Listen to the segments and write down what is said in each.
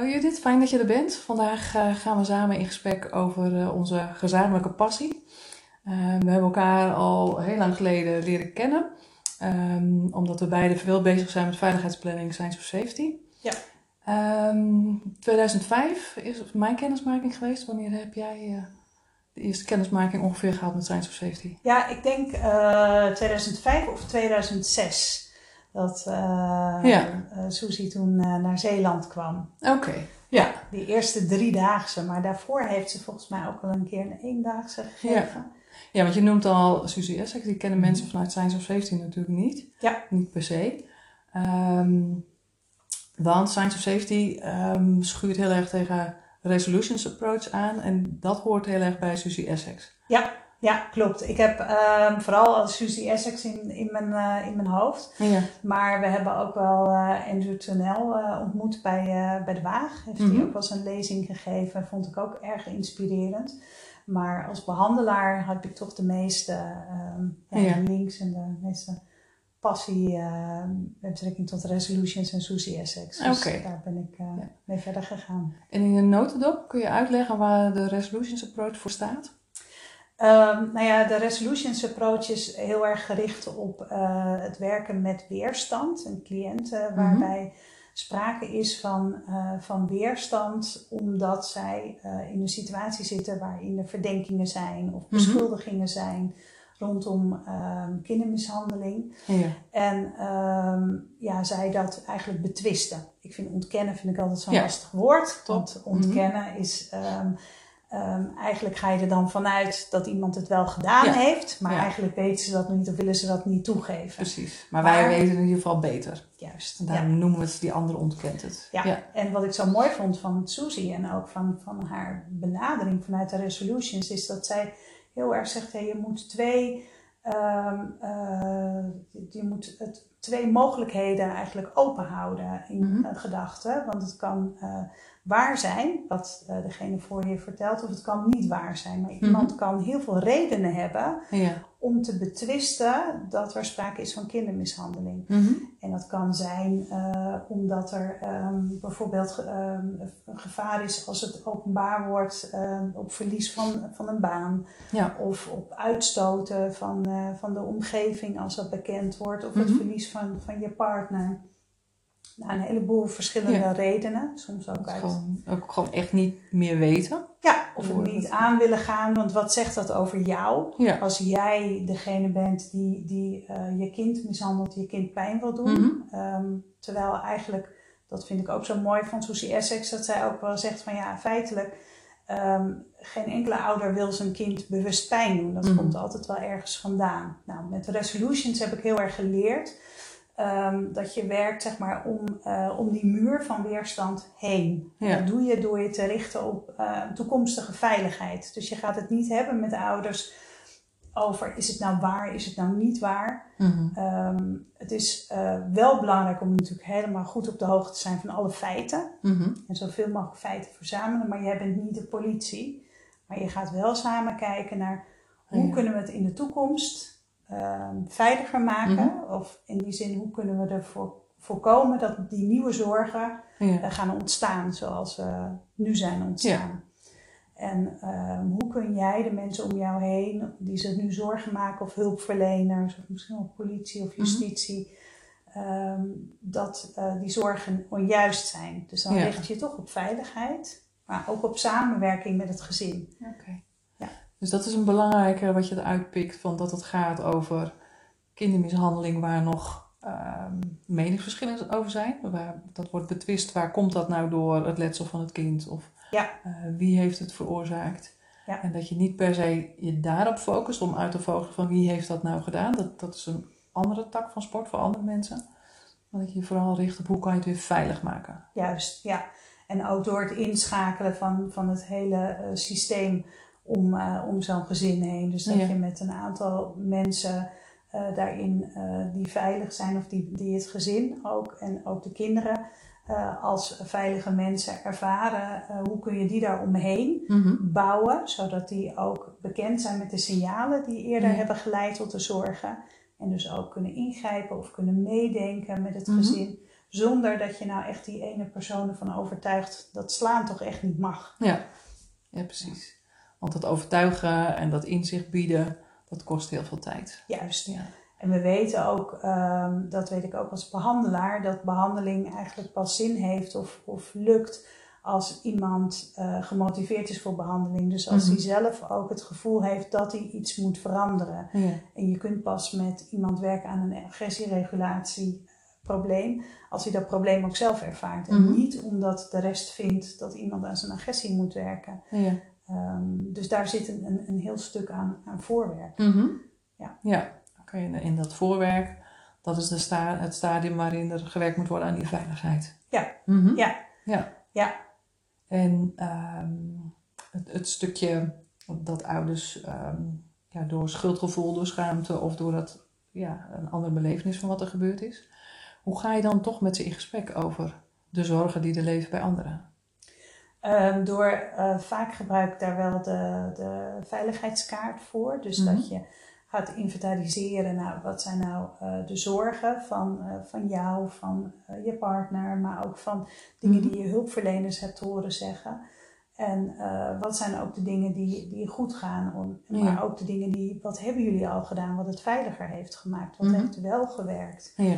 Hallo Judith, fijn dat je er bent. Vandaag uh, gaan we samen in gesprek over uh, onze gezamenlijke passie. Uh, we hebben elkaar al heel lang geleden leren kennen, um, omdat we beide veel bezig zijn met veiligheidsplanning Science of Safety. Ja. Um, 2005 is mijn kennismaking geweest. Wanneer heb jij de eerste kennismaking ongeveer gehad met Science of Safety? Ja, ik denk 2005 of 2006 dat uh, ja. uh, Susie toen uh, naar Zeeland kwam. Oké, ja. Die eerste driedaagse, maar daarvoor heeft ze volgens mij ook wel een keer een eendaagse gegeven. Ja, ja want je noemt al Susie Essex, die kennen mensen vanuit Science of Safety natuurlijk niet. Ja. Niet per se. Um, want Science of Safety um, schuurt heel erg tegen resolutions approach aan en dat hoort heel erg bij Susie Essex. Ja, ja, klopt. Ik heb um, vooral Susie Essex in, in, mijn, uh, in mijn hoofd. Ja. Maar we hebben ook wel uh, Andrew Tunnel uh, ontmoet bij, bij de Waag. Heeft hij Mhm. ook wel eens een lezing gegeven. Vond ik ook erg inspirerend. Maar als behandelaar heb ik toch de meeste ja, Ja. links en de meeste passie uh, met betrekking tot resolutions en Susie Essex. Dus daar ben ik uh, Ja. mee verder gegaan. En in een notendop kun je uitleggen waar de resolutions approach voor staat? Um, nou ja, de resolutions approach is heel erg gericht op uh, het werken met weerstand en cliënten, waarbij sprake is van, uh, van weerstand omdat zij uh, in een situatie zitten waarin er verdenkingen zijn of beschuldigingen zijn rondom um, kindermishandeling. Ja. En um, ja, zij dat eigenlijk betwisten. Ik vind ontkennen vind ik altijd zo'n Ja. lastig woord. Want ontkennen is um, um, eigenlijk ga je er dan vanuit dat iemand het wel gedaan Ja. heeft, maar Ja. eigenlijk weten ze dat niet of willen ze dat niet toegeven. Precies. Maar wij weten in ieder geval beter. Juist. En Ja. daarom noemen we het die andere ontkent het. Ja. ja. En wat ik zo mooi vond van Susie en ook van, van haar benadering vanuit de resolutions, is dat zij heel erg zegt: hey, je moet twee, um, uh, je moet het, twee mogelijkheden eigenlijk open houden in Mhm. uh, gedachten. Want het kan uh, waar zijn, wat uh, degene voor je vertelt, of het kan niet waar zijn. Maar iemand kan heel veel redenen hebben Ja. Om te betwisten dat er sprake is van kindermishandeling. Mhm. En dat kan zijn uh, omdat er um, bijvoorbeeld um, een gevaar is als het openbaar wordt um, op verlies van, van een baan. Ja. Of op uitstoten van, uh, van de omgeving als dat bekend wordt. Of het Mhm. verlies van, van je partner. Nou, een heleboel verschillende Ja. redenen. Soms ook uit. Gewoon, ook gewoon echt niet meer weten. Ja, of niet het- aan willen gaan. Want wat zegt dat over jou? Ja. Als jij degene bent die, die uh, je kind mishandelt, je kind pijn wil doen. Mhm. Um, terwijl eigenlijk, dat vind ik ook zo mooi van Susie Essex, dat zij ook wel zegt van ja, feitelijk, um, geen enkele ouder wil zijn kind bewust pijn doen. Dat Mhm. komt altijd wel ergens vandaan. Nou, met de resolutions heb ik heel erg geleerd um, dat je werkt zeg maar, om, uh, om die muur van weerstand heen. Ja. Dat doe je door je te richten op uh, toekomstige veiligheid. Dus je gaat het niet hebben met ouders over is het nou waar, is het nou niet waar. Mhm. Um, het is uh, wel belangrijk om natuurlijk helemaal goed op de hoogte te zijn van alle feiten. Mhm. En zoveel mogelijk feiten verzamelen. Maar jij bent niet de politie. Maar je gaat wel samen kijken naar hoe Ja. kunnen we het in de toekomst um, veiliger maken. Mhm. Of in die zin, hoe kunnen we ervoor voorkomen dat die nieuwe zorgen Ja. uh, gaan ontstaan zoals ze nu zijn ontstaan. En um, hoe kun jij de mensen om jou heen, die zich nu zorgen maken, of hulpverleners, of misschien wel politie of justitie, um, dat uh, die zorgen onjuist zijn. Dus dan Ja. richt je toch op veiligheid, maar ook op samenwerking met het gezin. Dus dat is een belangrijke wat je eruit pikt, van dat het gaat over kindermishandeling waar nog ehm meningsverschillen over zijn. Waar, dat wordt betwist, waar komt dat nou door het letsel van het kind? Of Ja. uh, wie heeft het veroorzaakt? Ja. En dat je niet per se je daarop focust om uit te vogelen van wie heeft dat nou gedaan. Dat, dat is een andere tak van sport voor andere mensen. Maar dat je je vooral richt op hoe kan je het weer veilig maken. Juist, ja. En ook door het inschakelen van, van het hele uh, systeem om, uh, om zo'n gezin heen. Dus dat Ja. je met een aantal mensen uh, daarin uh, die veilig zijn of die, die het gezin ook en ook de kinderen als veilige mensen ervaren. Hoe kun je die daar omheen Mhm. bouwen, zodat die ook bekend zijn met de signalen die eerder hebben geleid tot de zorgen. En dus ook kunnen ingrijpen of kunnen meedenken met het Mhm. gezin. Zonder dat je nou echt die ene persoon ervan overtuigt dat slaan toch echt niet mag. Ja, ja precies. Want dat overtuigen en dat inzicht bieden, dat kost heel veel tijd. Juist. Ja. En we weten ook, ehm, dat weet ik ook als behandelaar, dat behandeling eigenlijk pas zin heeft of, of lukt als iemand uh, gemotiveerd is voor behandeling. Dus als Mhm. hij zelf ook het gevoel heeft dat hij iets moet veranderen. Ja. En je kunt pas met iemand werken aan een agressieregulatieprobleem als hij dat probleem ook zelf ervaart. En Mhm. niet omdat de rest vindt dat iemand aan zijn agressie moet werken. Ja. Ehm, dus daar zit een, een, een heel stuk aan, aan voorwerk. Mhm. Ja. ja. Oké, in dat voorwerk, dat is de sta het stadium waarin er gewerkt moet worden aan die veiligheid. Ja. Mhm. Ja. Ja. Ja. En ehm, het, het stukje dat ouders ehm, ja, door schuldgevoel, door schaamte of door dat, ja, een andere belevenis van wat er gebeurd is. Hoe ga je dan toch met ze in gesprek over de zorgen die er leven bij anderen? Ehm, door eh, vaak gebruik ik daar wel de, de veiligheidskaart voor. Dus Mhm. dat je gaat inventariseren, nou, wat zijn nou eh, de zorgen van, eh, van jou, van je partner, maar ook van dingen Mhm. die je hulpverleners hebt horen zeggen. En wat zijn ook de dingen die, die goed gaan, om, maar Ja. ook de dingen die, wat hebben jullie al gedaan, wat het veiliger heeft gemaakt, wat Mhm. heeft wel gewerkt. Ja.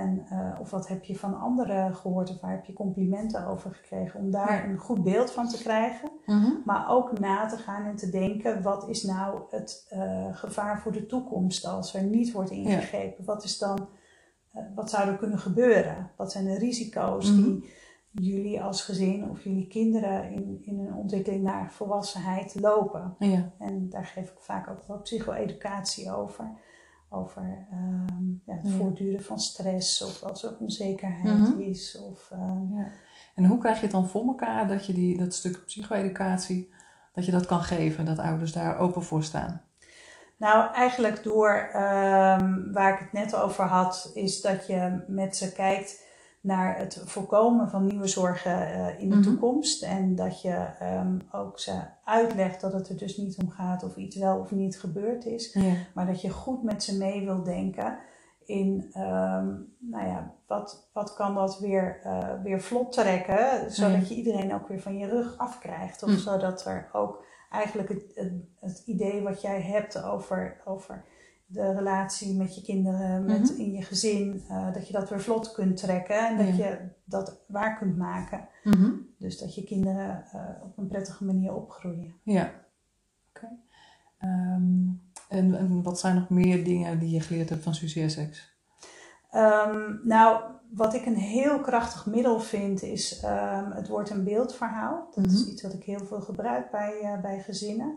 En, eh, of wat heb je van anderen gehoord of waar heb je complimenten over gekregen? Om daar Ja. een goed beeld van te krijgen. Mhm. Maar ook na te gaan en te denken, wat is nou het eh, gevaar voor de toekomst als er niet wordt ingegrepen? Wat, is dan, eh, wat zou er kunnen gebeuren? Wat zijn de risico's Mhm. die jullie als gezin of jullie kinderen in, in hun ontwikkeling naar volwassenheid lopen? Ja. En daar geef ik vaak ook wel psycho-educatie over. Over ehm, ja, het Ja. voortduren van stress of als er onzekerheid Mhm. is. Of, ehm, Ja. En hoe krijg je het dan voor elkaar dat je die, dat stuk psycho-educatie, dat je dat kan geven, dat ouders daar open voor staan? Nou, eigenlijk door ehm, waar ik het net over had, is dat je met ze kijkt naar het voorkomen van nieuwe zorgen eh, in de Mhm. toekomst. En dat je ehm, ook ze uitlegt dat het er dus niet om gaat of iets wel of niet gebeurd is. Ja. Maar dat je goed met ze mee wil denken in, ehm, nou ja, wat, wat kan dat weer, eh, weer vlot trekken, zodat je iedereen ook weer van je rug afkrijgt. Of Hm. zodat er ook eigenlijk het, het, het idee wat jij hebt over, over de relatie met je kinderen, met Mhm. in je gezin, eh, dat je dat weer vlot kunt trekken en dat Ja. je dat waar kunt maken. Mhm. Dus dat je kinderen eh, op een prettige manier opgroeien. Ja. Oké. Ehm, en, en wat zijn nog meer dingen die je geleerd hebt van Essex? Ehm, nou, wat ik een heel krachtig middel vind, is ehm, het woord- en beeldverhaal. Dat is Mhm. iets wat ik heel veel gebruik bij, eh, bij gezinnen.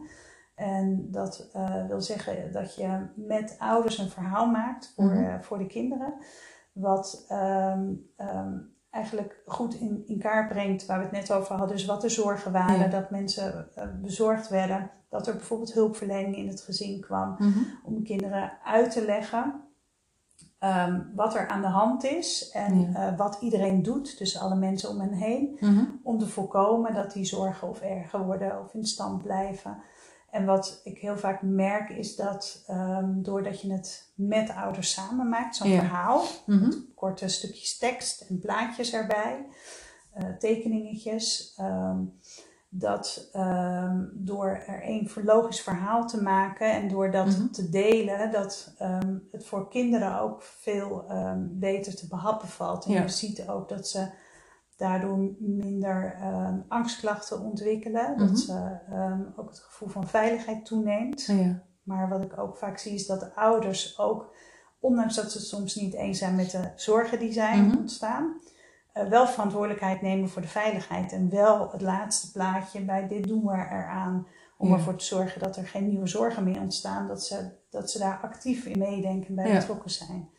En dat eh, wil zeggen dat je met ouders een verhaal maakt voor, Mhm. eh, voor de kinderen. Wat ehm, ehm, eigenlijk goed in, in kaart brengt waar we het net over hadden. Dus wat de zorgen waren, Ja. dat mensen eh, bezorgd werden. Dat er bijvoorbeeld hulpverlening in het gezin kwam om kinderen uit te leggen ehm, wat er aan de hand is en Ja. wat iedereen doet, dus alle mensen om hen heen, Mhm. om te voorkomen dat die zorgen of erger worden of in stand blijven. En wat ik heel vaak merk is dat ehm, doordat je het met ouders samen maakt, zo'n Ja. verhaal, Mhm. korte stukjes tekst en plaatjes erbij, eh, tekeningetjes. ehm, dat ehm, door er voor logisch verhaal te maken en door dat Mhm. te delen, dat het voor kinderen ook veel beter te behappen valt. En Ja. je ziet ook dat ze daardoor minder ehm, angstklachten ontwikkelen. Mhm. Dat ze ehm, ook het gevoel van veiligheid toeneemt. Ja. Maar wat ik ook vaak zie is dat de ouders ook, ondanks dat ze soms niet eens zijn met de zorgen die zijn Mhm. ontstaan, eh, wel verantwoordelijkheid nemen voor de veiligheid. En wel het laatste plaatje bij dit doen we eraan. Om Ja. ervoor te zorgen dat er geen nieuwe zorgen meer ontstaan. Dat ze, dat ze daar actief in meedenken en bij Ja. betrokken zijn.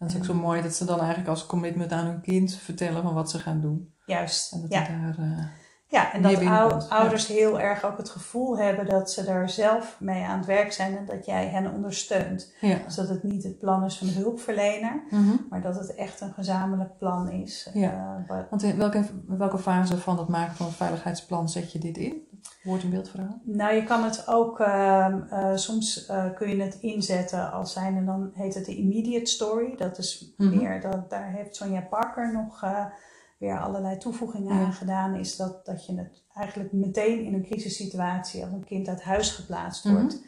Dat is ook zo mooi dat ze dan eigenlijk als commitment aan hun kind vertellen van wat ze gaan doen. Juist. En dat ja. daar... eh, Ja, en dat ou- ouders heel erg ook het gevoel hebben dat ze daar zelf mee aan het werk zijn en dat jij hen ondersteunt. ja. Dus dat het niet het plan is van de hulpverlener, Mhm. maar dat het echt een gezamenlijk plan is. Ja. eh, wat- Want in welke, welke fase van het maken van het veiligheidsplan zet je dit in? woord- en beeldverhaal? Nou, je kan het ook, ehm, eh, soms eh, kun je het inzetten als zijn en dan heet het de immediate story. Dat is Mhm. meer, dat, daar heeft Sonja Parker nog weer allerlei toevoegingen aan gedaan. Is dat, dat je het eigenlijk meteen in een crisissituatie, als een kind uit huis geplaatst Mhm. wordt,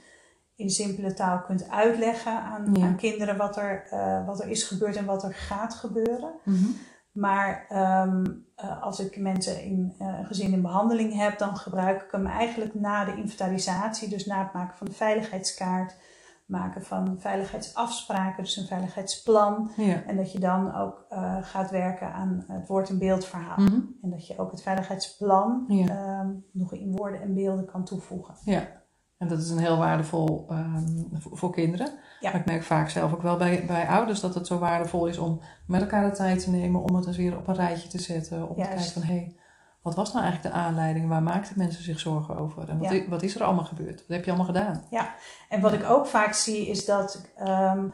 in simpele taal kunt uitleggen aan, aan kinderen wat er, eh, wat er is gebeurd en wat er gaat gebeuren. Mhm. Maar ehm, eh, als ik mensen in eh, gezin in behandeling heb, dan gebruik ik hem eigenlijk na de inventarisatie, dus na het maken van de veiligheidskaart, maken van veiligheidsafspraken, dus een veiligheidsplan. Ja. En dat je dan ook eh, gaat werken aan het woord- en beeldverhaal. Mhm. En dat je ook het veiligheidsplan Ja. ehm, nog in woorden en beelden kan toevoegen. Ja, en dat is een heel waardevol ehm, voor, voor kinderen. Ja. Maar ik merk vaak zelf ook wel bij, bij ouders dat het zo waardevol is om met elkaar de tijd te nemen om het eens weer op een rijtje te zetten. Om Juist. te kijken van hé, hey, wat was nou eigenlijk de aanleiding? Waar maakten mensen zich zorgen over? En wat, Ja. wat is er allemaal gebeurd? Wat heb je allemaal gedaan? En wat ik ook vaak zie is dat, ehm,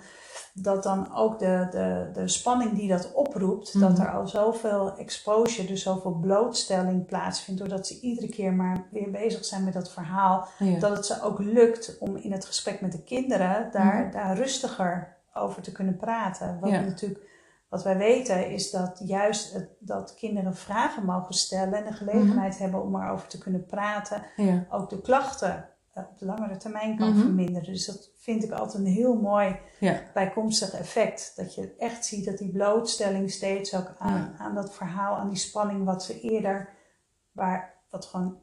dat dan ook de, de, de spanning die dat oproept, dat Mhm. er al zoveel exposure, dus zoveel blootstelling plaatsvindt, doordat ze iedere keer maar weer bezig zijn met dat verhaal, Ja. dat het ze ook lukt om in het gesprek met de kinderen daar, Mhm. daar rustiger over te kunnen praten. Wat Ja. natuurlijk. Wat wij weten is dat juist het, dat kinderen vragen mogen stellen en de gelegenheid Mhm. hebben om erover te kunnen praten, ja. ook de klachten eh, op de langere termijn kan Mhm. verminderen. Dus dat vind ik altijd een heel mooi Ja. bijkomstig effect. Dat je echt ziet dat die blootstelling steeds ook aan, Ja. aan dat verhaal, aan die spanning wat ze eerder, waar wat gewoon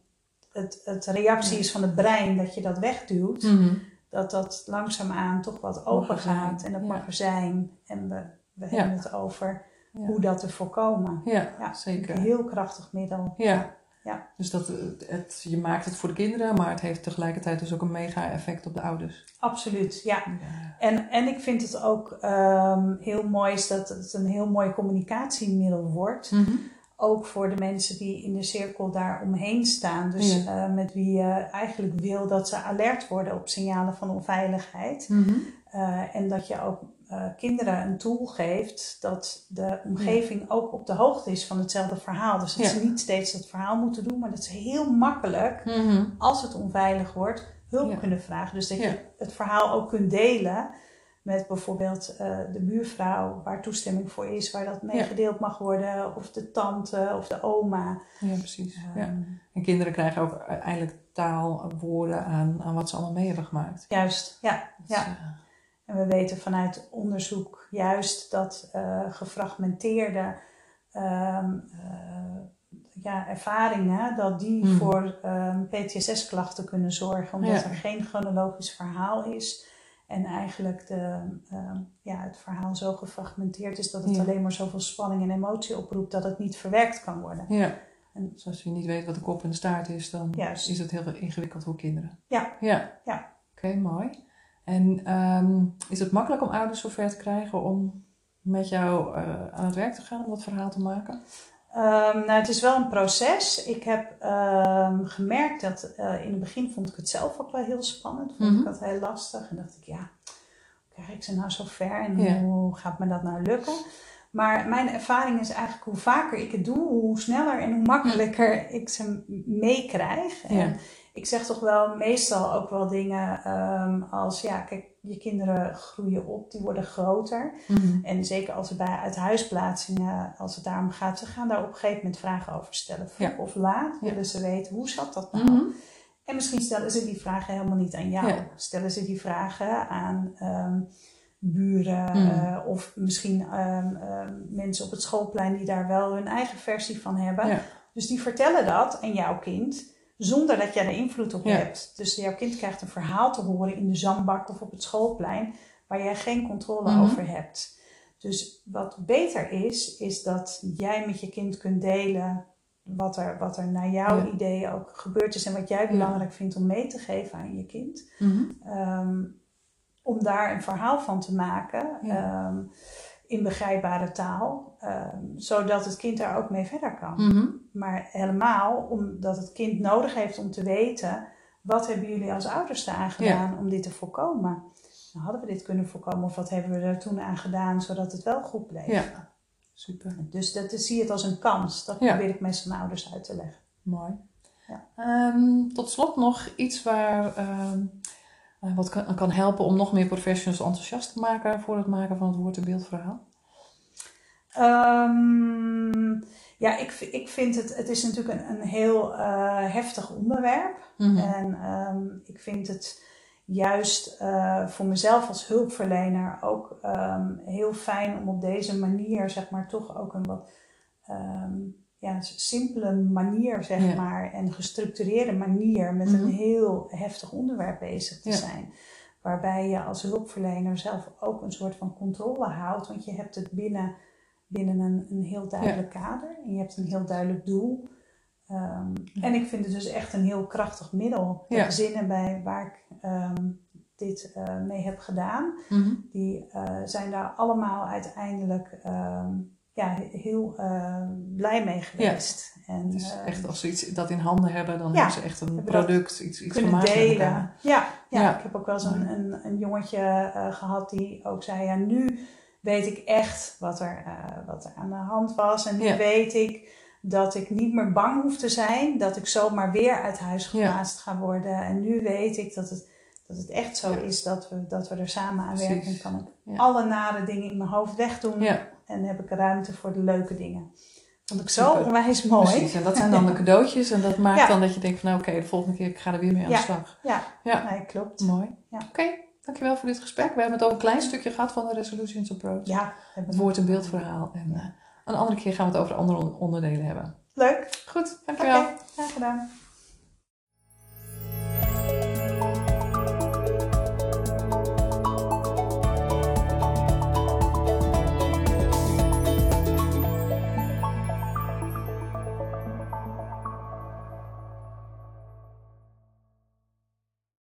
het, het reactie is van het brein, dat je dat wegduwt, Mhm. dat dat langzaamaan toch wat open gaat en dat mag er zijn. En we, we Ja. hebben het over hoe dat te voorkomen. Ja, zeker. Een heel krachtig middel. Ja. Ja. Dus dat, het, het- je maakt het voor de kinderen, maar het heeft tegelijkertijd dus ook een mega effect op de ouders. Absoluut, ja. Ja. En, en ik vind het ook ehm, heel mooi is dat het een heel mooi communicatiemiddel wordt. Mhm. Ook voor de mensen die in de cirkel daar omheen staan. Dus Ja. eh, met wie je eigenlijk wil dat ze alert worden op signalen van onveiligheid. Mhm. Eh, en dat je ook eh, kinderen een tool geeft dat de omgeving ook op de hoogte is van hetzelfde verhaal. Dus dat Ja. ze niet steeds dat verhaal moeten doen, maar dat ze heel makkelijk, Mhm. als het onveilig wordt, hulp Ja. kunnen vragen. Dus dat je het verhaal ook kunt delen met bijvoorbeeld eh, de buurvrouw waar toestemming voor is, waar dat mee Ja. gedeeld mag worden, of de tante of de oma. Ja, precies. Ja. Ehm, En kinderen krijgen ook uiteindelijk taal, woorden aan, aan wat ze allemaal mee hebben gemaakt. Juist, ja. Ja. En we weten vanuit onderzoek juist dat eh, gefragmenteerde ehm, eh, ja, ervaringen, dat die Mhm. voor ehm, PTSS-klachten kunnen zorgen, omdat Ja. er geen chronologisch verhaal is. En eigenlijk de, ehm, ja, het verhaal zo gefragmenteerd is dat het Ja. alleen maar zoveel spanning en emotie oproept dat het niet verwerkt kan worden. ja. En- Dus als je niet weet wat de kop en de staart is, dan Juist. is het heel ingewikkeld voor kinderen. Ja. Ja. Ja. Oké, mooi. En ehm, is het makkelijk om ouders zover te krijgen om met jou eh, aan het werk te gaan om dat verhaal te maken? Ehm, nou, het is wel een proces. Ik heb ehm, gemerkt dat eh, in het begin vond ik het zelf ook wel heel spannend. Vond Mhm. ik dat heel lastig. En dacht ik, ja, hoe krijg ik ze nou zo ver en Ja. hoe gaat me dat nou lukken? Maar mijn ervaring is eigenlijk hoe vaker ik het doe, hoe sneller en hoe makkelijker ik ze meekrijg. En. Ik zeg toch wel meestal ook wel dingen ehm, als, ja, kijk, je kinderen groeien op, die worden groter. En zeker als het bij uithuisplaatsingen, als het daarom gaat, ze gaan daar op een gegeven moment vragen over stellen. Ja. of laat Ja. willen ze weten, hoe zat dat nou? Mhm. En misschien stellen ze die vragen helemaal niet aan jou. Ja. Stellen ze die vragen aan ehm, buren Mhm. eh, of misschien ehm, mensen op het schoolplein die daar wel hun eigen versie van hebben. Dus die vertellen dat aan jouw kind zonder dat jij er invloed op Ja. hebt. Dus jouw kind krijgt een verhaal te horen in de zandbak of op het schoolplein waar jij geen controle Mhm. over hebt. Dus wat beter is, is dat jij met je kind kunt delen wat er, wat er naar jouw Ja. idee ook gebeurd is en wat jij belangrijk vindt om mee te geven aan je kind. Mhm. Ehm, om daar een verhaal van te maken Ja. In begrijpbare taal, ehm, zodat het kind daar ook mee verder kan. Mhm. Maar helemaal omdat het kind nodig heeft om te weten, wat hebben jullie als ouders eraan gedaan om dit te voorkomen? Nou, hadden we dit kunnen voorkomen of wat hebben we er toen aan gedaan zodat het wel goed bleef? Ja, super. Dus dat zie het als een kans. Dat Ja. probeer ik met zijn ouders uit te leggen. Mooi. Ja. Ehm, tot slot nog iets waar, ehm, eh, wat kan, kan helpen om nog meer professionals enthousiast te maken voor het maken van het woord- en beeldverhaal? Ehm, ja, ik, ik vind het, het is natuurlijk een, een heel eh, heftig onderwerp. Mhm. En ehm, ik vind het juist eh, voor mezelf als hulpverlener ook ehm, heel fijn om op deze manier, zeg maar, toch ook een wat ja, simpele manier, zeg Ja. maar, en gestructureerde manier met Mhm. een heel heftig onderwerp bezig te Ja. zijn. Waarbij je als hulpverlener zelf ook een soort van controle houdt, want je hebt het binnen, binnen een, een heel duidelijk kader en je hebt een heel duidelijk doel. Ehm. En ik vind het dus echt een heel krachtig middel. De gezinnen bij, waar ik ehm, dit eh, mee heb gedaan, Mhm. die eh, zijn daar allemaal uiteindelijk ehm, ja, he- heel eh, blij mee geweest. En, Het is eh, echt, als ze iets dat in handen hebben, dan Ja, hebben ze echt een product, iets, iets gemaakt delen. Ja, ja, Ja. ik heb ook wel eens een, een, een jongetje eh, gehad die ook zei: Ja, nu weet ik echt wat er, eh, wat er aan de hand was. En nu weet ik dat ik niet meer bang hoef te zijn dat ik zomaar weer uit huis geplaatst ga worden. En nu weet ik dat het, dat het echt zo Ja. is dat we, dat we er samen aan Precies. werken. En kan ik Ja. alle nare dingen in mijn hoofd wegdoen. Ja, En heb ik ruimte voor de leuke dingen. Vond ik zo Super. onwijs mooi. precies. En dat zijn dan de cadeautjes. En dat maakt Ja. dan dat je denkt van nou oké, de volgende keer ik ga er weer mee aan Ja. de slag. Ja, Ja. nee, klopt. Mooi. Ja. Oké, dankjewel voor dit gesprek. We hebben het ook een klein stukje gehad van de Resolutions Approach. Ja, hebben Het woord- en beeldverhaal. En eh, een andere keer gaan we het over de andere on- onderdelen hebben. Leuk. Goed, dankjewel. Oké, graag gedaan.